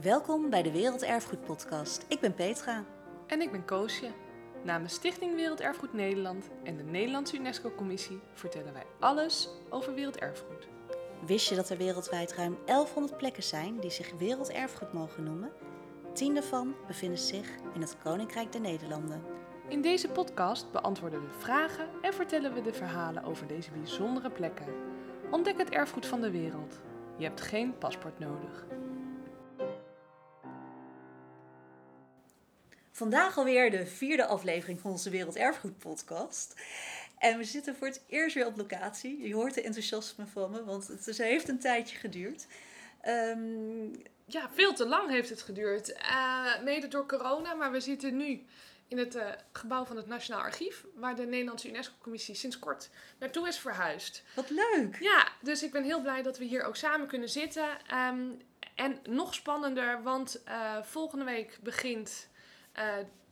Welkom bij de Werelderfgoed Podcast. Ik ben Petra. En ik ben Koosje. Namens Stichting Werelderfgoed Nederland en de Nederlandse UNESCO-commissie vertellen wij alles over werelderfgoed. Wist je dat er wereldwijd ruim 1100 plekken zijn die zich werelderfgoed mogen noemen? Tien daarvan bevinden zich in het Koninkrijk der Nederlanden. In deze podcast beantwoorden we vragen en vertellen we de verhalen over deze bijzondere plekken. Ontdek het erfgoed van de wereld. Je hebt geen paspoort nodig. Vandaag alweer de vierde aflevering van onze Werelderfgoed podcast. En we zitten voor het eerst weer op locatie. Je hoort de enthousiasme van me, want het is- heeft een tijdje geduurd. Ehm, Ja, veel te lang heeft het geduurd. Eh, mede door corona, maar we zitten nu in het eh, gebouw van het Nationaal Archief, waar de Nederlandse UNESCO-commissie sinds kort naartoe is verhuisd. wat leuk! Ja, dus ik ben heel blij dat we hier ook samen kunnen zitten. Ehm, en nog spannender, want eh, volgende week begint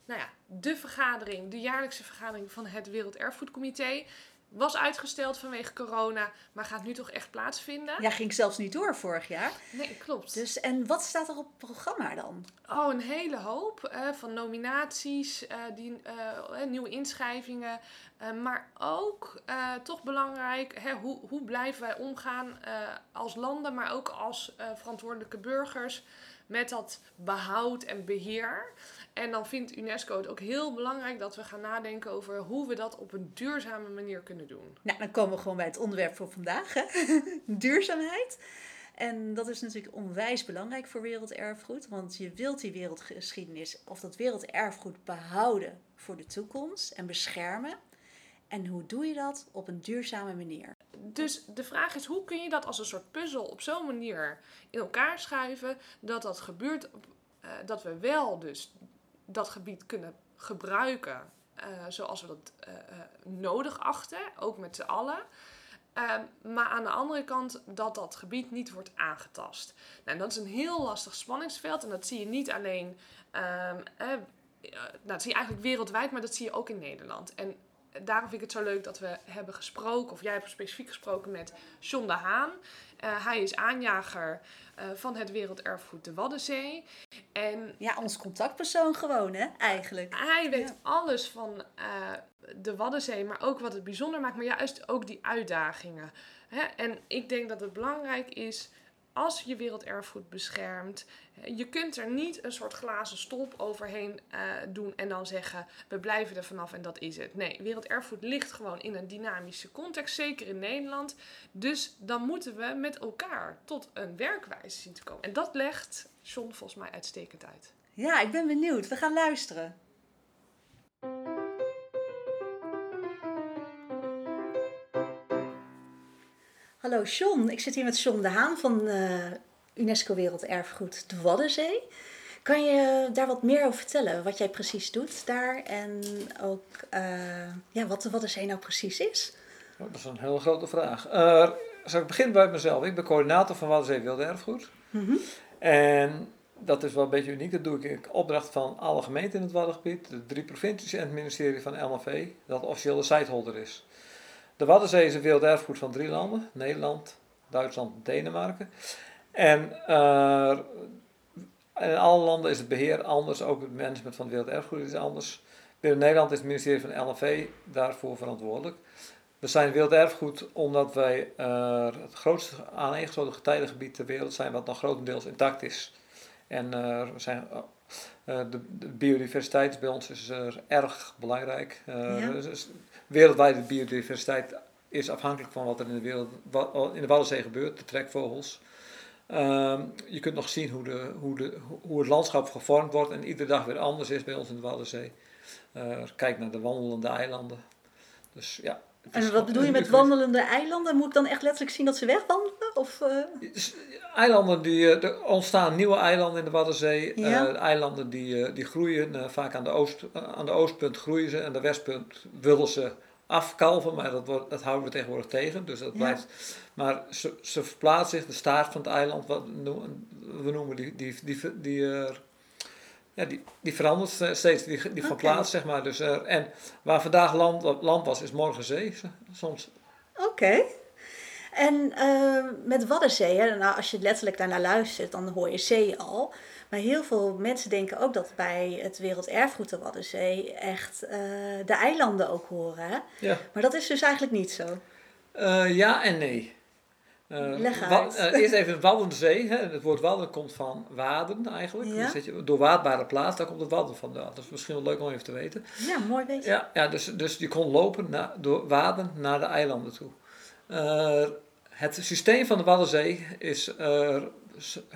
nou ja, de vergadering, de jaarlijkse vergadering van het Werelderfgoedcomité. Was uitgesteld vanwege corona, maar gaat nu toch echt plaatsvinden? Ja, ging zelfs niet door vorig jaar. Nee, klopt. Dus, en wat staat er op het programma dan? Oh, een hele hoop eh, van nominaties, eh, die, eh, nieuwe inschrijvingen. eh, maar ook, eh, toch belangrijk, hè, hoe, hoe blijven wij omgaan eh, als landen, maar ook als eh, verantwoordelijke burgers met dat behoud en beheer. En dan vindt UNESCO het ook heel belangrijk dat we gaan nadenken over hoe we dat op een duurzame manier kunnen doen. Nou, dan komen we gewoon bij het onderwerp voor vandaag, hè? duurzaamheid. En dat is natuurlijk onwijs belangrijk voor werelderfgoed, want je wilt die wereldgeschiedenis of dat werelderfgoed behouden voor de toekomst en beschermen. En hoe doe je dat op een duurzame manier? Dus de vraag is, hoe kun je dat als een soort puzzel op zo'n manier in elkaar schuiven, dat dat gebeurt, eh, dat we wel dus dat gebied kunnen gebruiken eh, zoals we dat eh, eh, nodig achten, ook met z'n allen. Ehm, maar aan de andere kant dat dat gebied niet wordt aangetast. Nou, dat is een heel lastig spanningsveld en dat zie je niet alleen, ehm, eh, eh, nou, dat zie je eigenlijk wereldwijd, maar dat zie je ook in Nederland. En daarom vind ik het zo leuk dat we hebben gesproken, of jij hebt specifiek gesproken met John de Haan. Eh, hij is aanjager eh, van het Werelderfgoed de Waddenzee. En Ja, ons contactpersoon gewoon, hè, eigenlijk. hij weet Ja. alles van eh, de Waddenzee, maar ook wat het bijzonder maakt, maar juist ook die uitdagingen. Hè? En ik denk dat het belangrijk is, als je werelderfgoed beschermt, je kunt er niet een soort glazen stolp overheen eh, doen en dan zeggen, we blijven er vanaf en dat is het. Nee, werelderfgoed ligt gewoon in een dynamische context, zeker in Nederland. Dus dan moeten we met elkaar tot een werkwijze zien te komen. En dat legt John volgens mij uitstekend uit. Ja, ik ben benieuwd. We gaan luisteren. Hallo John, ik zit hier met John de Haan van eh, UNESCO Werelderfgoed de Waddenzee. Kan je daar wat meer over vertellen? Wat jij precies doet daar en ook eh, ja, wat de Waddenzee nou precies is? Oh, dat is een hele grote vraag. Eh, zal ik beginnen bij mezelf? Ik ben coördinator van Waddenzee Wilde Erfgoed. Mhm. En dat is wel een beetje uniek. Dat doe ik in opdracht van alle gemeenten in het Waddengebied, de drie provincies en het ministerie van LNV, dat officieel de siteholder is. De Waddenzee is een werelderfgoed van drie landen: Nederland, Duitsland en Denemarken. En eh, in alle landen is het beheer anders, ook het management van het werelderfgoed is anders. Binnen Nederland is het ministerie van LNV daarvoor verantwoordelijk. We zijn werelderfgoed omdat wij eh, het grootste aaneengesloten getijdengebied ter wereld zijn wat nog grotendeels intact is. En eh, we zijn, de, de biodiversiteit bij ons is eh, erg belangrijk. Eh, Ja. dus- wereldwijde biodiversiteit is afhankelijk van wat er in de, wereld, in de Waddenzee gebeurt, de trekvogels. Ehm, je kunt nog zien hoe, de, hoe, de, hoe het landschap gevormd wordt en iedere dag weer anders is bij ons in de Waddenzee. Eh, kijk naar de wandelende eilanden. Dus ja. En wat bedoel je met wandelende eilanden? Moet ik dan echt letterlijk zien dat ze wegwandelen? Of, eh, Eilanden die, eh, er ontstaan nieuwe eilanden in de Waddenzee. Ja. Eh, eilanden die, die groeien, vaak aan de, oost, aan de oostpunt groeien ze, aan de westpunt willen ze afkalven, maar dat, wordt, dat houden we tegenwoordig tegen. Dus dat Ja. blijft. Maar ze, ze verplaatsen zich, de staart van het eiland, wat we noemen die, die, die, die, ja, die, die verandert ste- steeds, die, die van Oké. plaats, zeg maar. Dus, eh, en waar vandaag land, land was, is morgen zee, soms. Oké. En uh, met Waddenzee, hè, nou, als je letterlijk daarnaar luistert, dan hoor je zee al. Maar heel veel mensen denken ook dat bij het Werelderfgoed de Waddenzee echt uh, de eilanden ook horen. Hè? Ja. Maar dat is dus eigenlijk niet zo. Uh, ja en nee. Uh, Leg uit. Eerst even Waddenzee. Hè. Het woord wadden komt van waden eigenlijk. Ja? Zit je doorwaadbare plaats, daar komt het wadden vandaan. Dat is misschien wel leuk om even te weten. Ja, mooi weten. Ja, ja dus, dus je kon lopen na, door waden naar de eilanden toe. Uh, het systeem van de Waddenzee is, uh,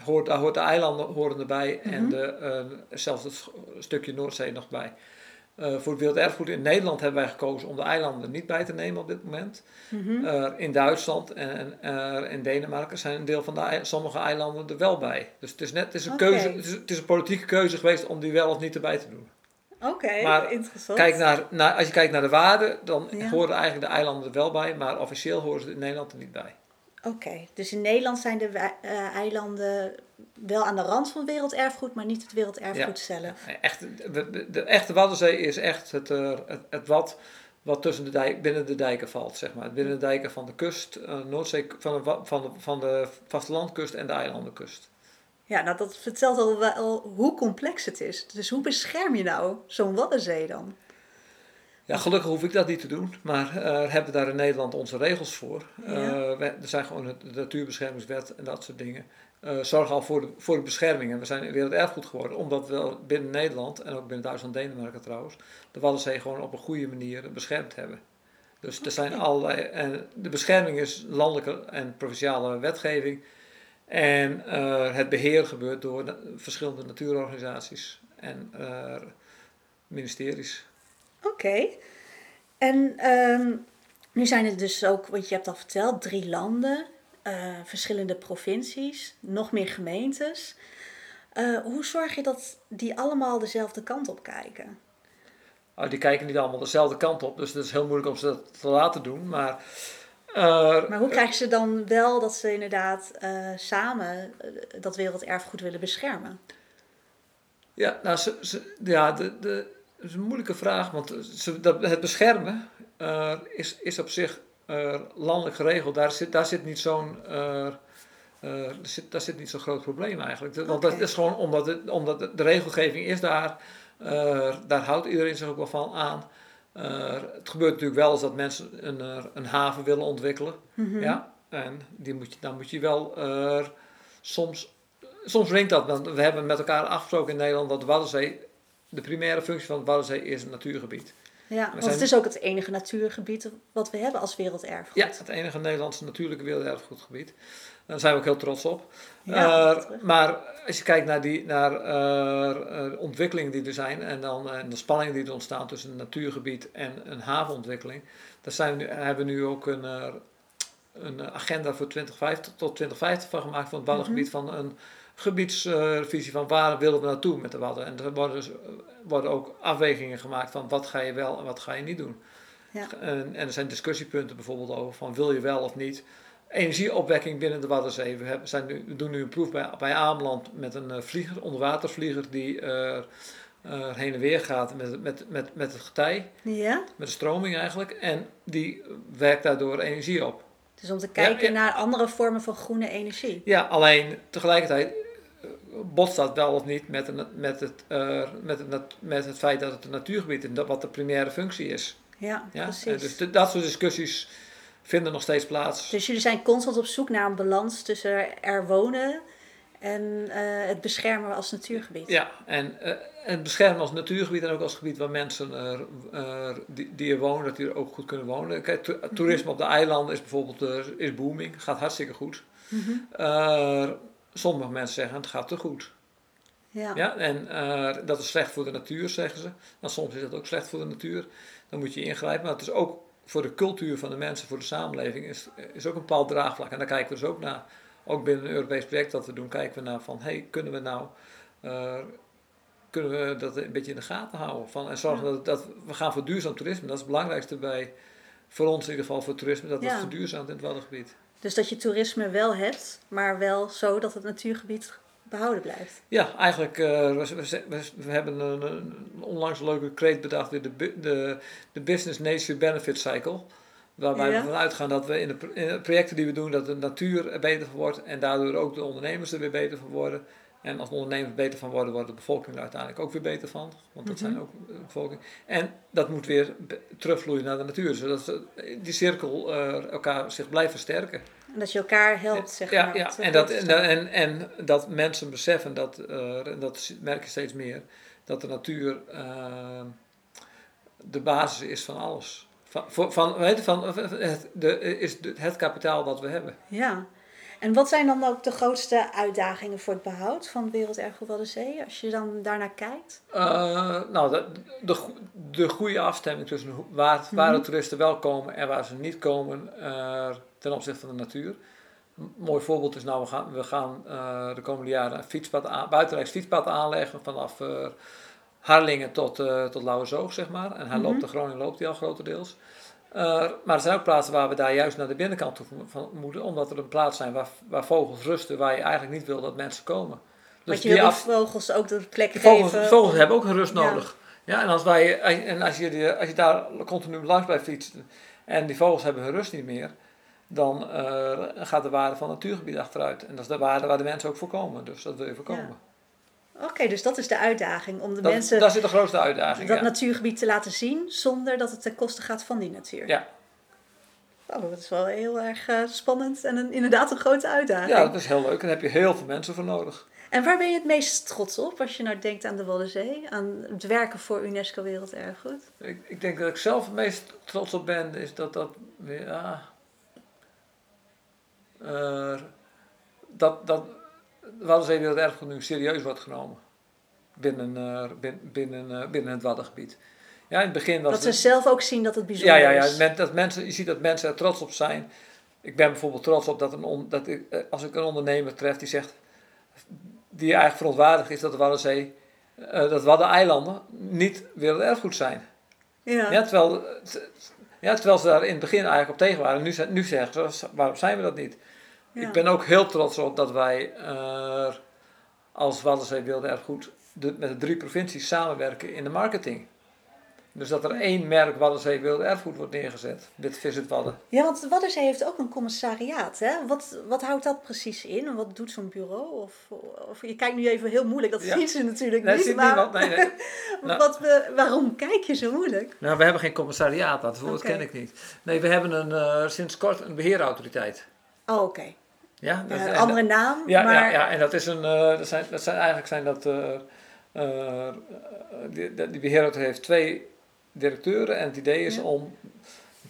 hoort, daar hoort de eilanden horen erbij Mhm. en de, uh, zelfs het stukje Noordzee nog bij. Uh, voor het werelderfgoed in Nederland hebben wij gekozen om de eilanden niet bij te nemen op dit moment. Mhm. In Duitsland en in Denemarken zijn een deel van de sommige eilanden er wel bij. Dus het is net het is een, keuze, het is, het is een politieke keuze geweest om die wel of niet erbij te doen. Oké, Maar interessant. Kijk naar, naar, als je kijkt naar de waarde, dan Ja. horen eigenlijk de eilanden er wel bij, maar officieel horen ze in Nederland er niet bij. Oké, dus in Nederland zijn de eh, eilanden wel aan de rand van werelderfgoed, maar niet het werelderfgoed zelf. Nee, Echt, de, de, de echte Waddenzee is echt het, eh, het, het wat wat tussen de dijk, binnen de dijken valt, zeg maar. Binnen de dijken van de kust, eh, Noordzee, van de, van, de, van de vastelandkust en de eilandenkust. Ja, nou dat vertelt al wel hoe complex het is. Dus hoe bescherm je nou zo'n Waddenzee dan? Ja, gelukkig hoef ik dat niet te doen, maar eh hebben we daar in Nederland onze regels voor. Ja. Eh, we- er zijn gewoon de Natuurbeschermingswet en dat soort dingen. eh zorgen al voor de, voor de bescherming. En we zijn werelderfgoed geworden, omdat we binnen Nederland en ook binnen Duitsland en Denemarken trouwens, de Waddenzee gewoon op een goede manier beschermd hebben. Dus er zijn allerlei. En de bescherming is landelijke en provinciale wetgeving. En het beheer gebeurt door verschillende natuurorganisaties en ministeries. Oké. En ehm, nu zijn het dus ook, want je hebt al verteld, drie landen, eh, verschillende provincies, nog meer gemeentes. Eh, hoe zorg je dat die allemaal dezelfde kant op kijken? Nou, die kijken niet allemaal dezelfde kant op, dus het is heel moeilijk om ze dat te laten doen. Maar, eh, Maar hoe krijgen ze dan wel dat ze inderdaad samen dat werelderfgoed willen beschermen? ja, nou, ze, ze- ja de, de, is een moeilijke vraag, want dat, het beschermen eh, is, is op zich eh, landelijk geregeld. Daar zit, daar zit niet zo'n. eh, eh, er zit, daar zit niet zo'n groot probleem eigenlijk. Want dat is gewoon omdat, het, omdat de, regelgeving is daar. eh, daar houdt iedereen zich ook wel van aan. Eh, het gebeurt natuurlijk wel eens dat mensen een, eh, een haven willen ontwikkelen. Mhm. Ja, en die moet je, dan moet je wel eh, soms, soms wringt dat. Want we hebben met elkaar afgesproken in Nederland dat de Waddenzee, de primaire functie van de Waddenzee is een natuurgebied. Ja, want zijn- het is ook het enige natuurgebied wat we hebben als werelderfgoed. Ja, het enige Nederlandse natuurlijke werelderfgoedgebied. Daar zijn we ook heel trots op. Ja, Eh, maar als je kijkt naar, die, naar eh, eh, ontwikkelingen die er zijn en dan en de spanningen die er ontstaan tussen een natuurgebied en een havenontwikkeling, daar zijn we nu, hebben we nu ook een, eh, een agenda voor 2050 tot 2050 van gemaakt van het Waddengebied van een gebiedsvisie van waar willen we naartoe met de Wadden. En er worden, dus, eh, worden ook afwegingen gemaakt van wat ga je wel en wat ga je niet doen. Ja. En, en er zijn discussiepunten bijvoorbeeld over van wil je wel of niet energieopwekking binnen de Waddenzee. We, hebben, zijn nu, we doen nu een proef bij, bij Ameland met een eh, vlieger, onderwatervlieger die eh, heen en weer gaat met, met, met, met het getij, Ja? met de stroming eigenlijk. En die werkt daardoor energie op. Dus om te kijken ja. naar andere vormen van groene energie. Ja, alleen tegelijkertijd botst dat wel of niet met, een, met, het, eh, met, het, met het feit dat het een natuurgebied is, en dat wat de primaire functie is. Ja, Ja? precies. En dus de- dat soort discussies vinden nog steeds plaats. Dus jullie zijn constant op zoek naar een balans tussen er wonen en eh, het beschermen als natuurgebied. Ja, en eh, het beschermen als natuurgebied en ook als gebied waar mensen die, die er wonen, dat die er ook goed kunnen wonen. Kijk, to- toerisme op de eilanden is bijvoorbeeld is booming, gaat hartstikke goed. Mhm. Eh, sommige mensen zeggen het gaat te goed. Ja. Ja, en eh, dat is slecht voor de natuur, zeggen ze. Nou, soms is dat ook slecht voor de natuur. Dan moet je ingrijpen. Maar het is ook voor de cultuur van de mensen, voor de samenleving, is, is ook een bepaald draagvlak. En daar kijken we dus ook naar. Ook binnen een Europees project dat we doen, kijken we naar van, hey, kunnen we nou, eh, kunnen we dat een beetje in de gaten houden? Van, en zorgen Ja. dat, dat we gaan voor duurzaam toerisme. Dat is het belangrijkste bij, voor ons in ieder geval voor toerisme, dat Ja. het verduurzaamt in het Waddengebied. Dus dat je toerisme wel hebt, maar wel zo dat het natuurgebied behouden blijft. Ja, eigenlijk, eh, we, we, we, we hebben een, een onlangs een leuke kreet bedacht, de, de, de, Business Nature Benefit Cycle. Waarbij Ja. we vanuit gaan dat we in de, pro- in de projecten die we doen, dat de natuur er beter van wordt en daardoor ook de ondernemers er weer beter van worden. En als de ondernemers er beter van worden, wordt de bevolking er uiteindelijk ook weer beter van. Want dat Mhm. zijn ook de bevolking. En dat moet weer terugvloeien naar de natuur. Zodat ze- die cirkel eh, elkaar zich blijft versterken. En dat je elkaar helpt, zeg ja, maar. ja. En, eh, dat, en, en, en dat mensen beseffen, dat, eh, en dat merk je steeds meer, dat de natuur eh, de basis is van alles. Van, van, weet je, van, het, de, is het kapitaal dat we hebben. Ja. En wat zijn dan ook de grootste uitdagingen voor het behoud van Werelderfgoed Waddenzee, als je dan daarnaar kijkt? Eh, nou, de, de, de goede afstemming tussen waar, waar de Mhm. toeristen wel komen en waar ze niet komen eh, ten opzichte van de natuur. Een mooi voorbeeld is nou, we gaan, we gaan eh, de komende jaren een fietspad aan, buitenrijks fietspad aanleggen vanaf Harlingen tot, eh tot Lauwersoog, zeg maar. En hij Mhm. loopt, de Groningen loopt hij al grotendeels. Eh, maar er zijn ook plaatsen waar we daar juist naar de binnenkant toe van moeten, omdat er een plaats zijn waar, waar vogels rusten, waar je eigenlijk niet wil dat mensen komen. Want je wil die af- vogels ook de plek de vogels, geven. vogels hebben ook een rust Ja. nodig. Ja, en als, wij, en als, je, die- als je daar continu langs blijft fietsen en die vogels hebben hun rust niet meer, dan eh, gaat de waarde van het natuurgebied achteruit. En dat is de waarde waar de mensen ook voor komen. Dus dat wil je voorkomen. Oké, dus dat is de uitdaging om de Dat, mensen Daar zit de grootste uitdaging. dat ja. natuurgebied te laten zien zonder dat het ten koste gaat van die natuur. Ja. Oh, dat is wel heel erg eh, spannend en een, inderdaad een grote uitdaging. ja, dat is heel leuk. En daar heb je heel veel mensen voor nodig. En waar ben je het meest trots op als je nou denkt aan de Waddenzee? Aan het werken voor UNESCO Werelderfgoed? Ik, ik denk dat ik zelf het meest trots op ben, is dat dat ja, eh, dat, dat Waddenzee Wereld Erfgoed nu serieus wordt genomen binnen, eh, bin- binnen, eh, binnen het Waddengebied. Ja, in het begin was Dat ze het- zelf ook zien dat het ja, bijzonder ja, ja, is. men- dat mensen, je ziet dat mensen er trots op zijn. Ik ben bijvoorbeeld trots op dat, een on- dat ik, eh, als ik een ondernemer tref die zegt, die eigenlijk verontwaardigd is dat de Waddenzee, eh, dat Waddeneilanden niet werelderfgoed zijn. Ja. Ja, terwijl, ja, terwijl ze daar in het begin eigenlijk op tegen waren. Nu, nu zeggen ze, waarom zijn we dat niet? Ik ben ook heel trots op dat wij eh, als Waddenzee Wilde Erfgoed de, met de drie provincies samenwerken in de marketing. Dus dat er één merk Waddenzee Wilde Erfgoed wordt neergezet, dit Visit Wadden. Ja, want de Waddenzee heeft ook een commissariaat. Hè? Wat, wat houdt dat precies in? En wat doet zo'n bureau? Of, of, je kijkt nu even heel moeilijk, dat Ja. zien ze natuurlijk Nee, niet. zit maar niemand, nee, nee. Nou. wat we, waarom kijk je zo moeilijk? Nou, we hebben geen commissariaat, dat woord ken ik niet. Nee, we hebben een, eh, sinds kort een beheerautoriteit. Oh, oké. Ja, dat- een andere naam, Ja, maar... ja, ja, en dat is een, eh, dat zijn, dat zijn eigenlijk zijn dat, eh, eh, die, die beheerautoriteit heeft twee directeuren en het idee is Ja. om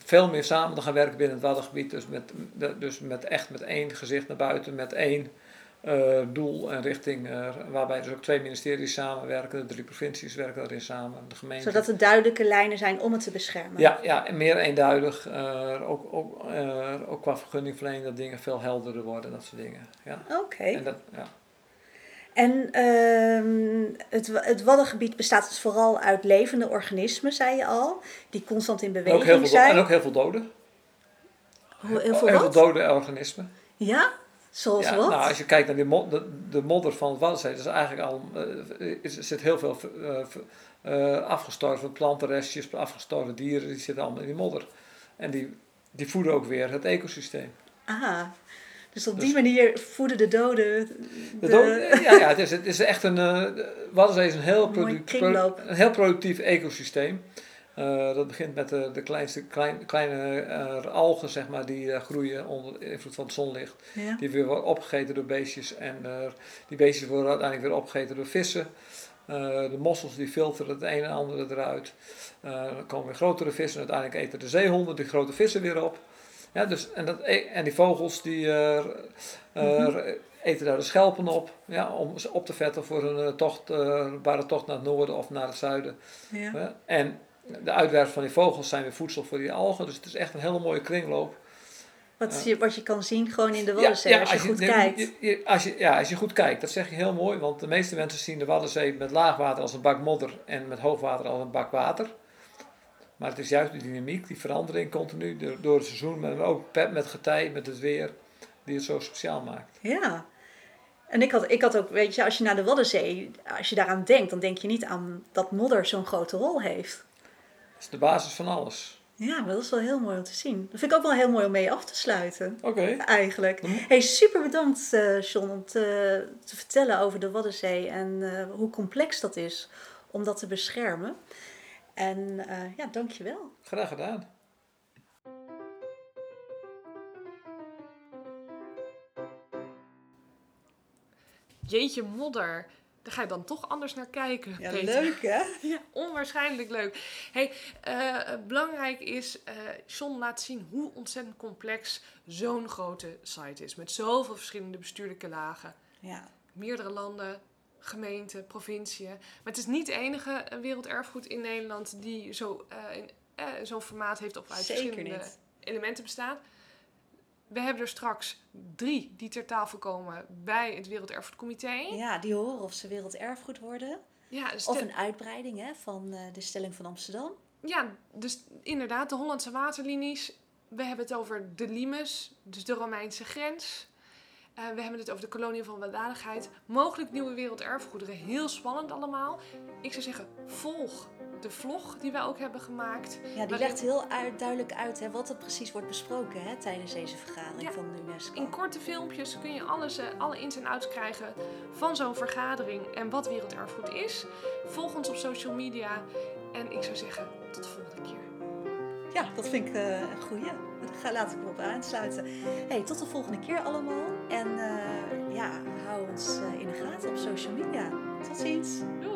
veel meer samen te gaan werken binnen het Waddengebied, dus met, dus met echt met één gezicht naar buiten, met één doel en richting, eh, waarbij dus ook twee ministeries samenwerken, de drie provincies werken daarin samen, de gemeente. Zodat er duidelijke lijnen zijn om het te beschermen. Ja, ja, en meer eenduidig, eh, ook, ook, eh, ook qua vergunningverlening, dat dingen veel helderder worden, dat soort dingen. Ja. Oké. En dat, ja. En ehm, het, het Waddengebied bestaat dus vooral uit levende organismen, zei je al, die constant in beweging ook, heel veel, zijn. en ook heel veel doden. Hoe- heel veel heel veel dode organismen. Ja? Zoals Ja, wat? nou, als je kijkt naar die mo- de, de modder van het Waddenzee, dat is eigenlijk al, eh, is, zit heel veel eh, afgestorven plantenrestjes, afgestorven dieren, die zitten allemaal in die modder. En die, die voeden ook weer het ecosysteem. Ah, dus op Dus- die manier voeden de doden De ja, ja het, is, het is echt een. Waddenzee is een heel, Een mooie product- kringloop. pro- een heel productief ecosysteem. Eh, dat begint met de, de kleinste, klein, kleine eh, algen, zeg maar, die eh, groeien onder invloed van het zonlicht. Ja. Die weer worden opgegeten door beestjes. En die beestjes worden uiteindelijk weer opgegeten door vissen. De mossels die filteren het een en ander eruit. Dan komen weer grotere vissen. En uiteindelijk eten de zeehonden die grote vissen weer op. Ja, dus, en, dat, en die vogels die Mhm. eten daar de schelpen op. Ja, om ze op te vetten voor een tocht, tocht naar het noorden of naar het zuiden. Ja. Ja, En de uitwerpers van die vogels zijn weer voedsel voor die algen. Dus het is echt een hele mooie kringloop. Wat, je, wat je kan zien gewoon in de Waddenzee als je goed kijkt. je- als je, ja, als je goed kijkt, dat zeg je heel mooi. Want de meeste mensen zien de Waddenzee met laagwater als een bak modder en met hoogwater als een bak water. Maar het is juist die dynamiek, die verandering continu door, door het seizoen, maar ook met getij, met het weer, die het zo speciaal maakt. Ja. En ik had, ik had ook, weet je, als je naar de Waddenzee, als je daaraan denkt, dan denk je niet aan dat modder zo'n grote rol heeft. Dat is de basis van alles. Ja, maar dat is wel heel mooi om te zien. Dat vind ik ook wel heel mooi om mee af te sluiten. Oké. Eigenlijk. Hey, super bedankt eh John om te, te vertellen over de Waddenzee en eh, hoe complex dat is om dat te beschermen. En eh, ja, dankjewel. Graag gedaan. Jeetje modder. Daar ga je dan toch anders naar kijken. Ja, Peter. leuk hè? Ja, onwaarschijnlijk leuk. Hey, eh, belangrijk is, eh John laat zien hoe ontzettend complex zo'n grote site is. Met zoveel verschillende bestuurlijke lagen. Ja, Meerdere landen, gemeenten, provinciën. Maar het is niet de enige eh, werelderfgoed in Nederland die zo, in, eh, zo'n formaat heeft of uit zeker verschillende niet. elementen bestaat. We hebben er straks drie die ter tafel komen bij het Werelderfgoedcomité. Ja, die horen of ze werelderfgoed worden. Ja, dus Of een uitbreiding hè, van eh, de stelling van Amsterdam. Ja, dus inderdaad, de Hollandse waterlinies. We hebben het over de limes, dus de Romeinse grens. Eh, we hebben het over de kolonie van weldadigheid. Mogelijk nieuwe werelderfgoederen. Heel spannend allemaal. Ik zou zeggen, volg de vlog die wij ook hebben gemaakt. Ja, die legt heel uit- duidelijk uit hè, wat er precies wordt besproken hè, tijdens deze vergadering Ja, van de UNESCO. In korte filmpjes kun je alles, eh, alle ins en outs krijgen van zo'n vergadering en wat werelderfgoed is. Volg ons op social media. En ik zou zeggen, tot de volgende keer. Ja, dat vind ik eh, een goeie. Daar laat ik me op aansluiten. Hey, tot de volgende keer allemaal. En eh, ja, hou ons in de gaten op social media. Tot ziens. Doei!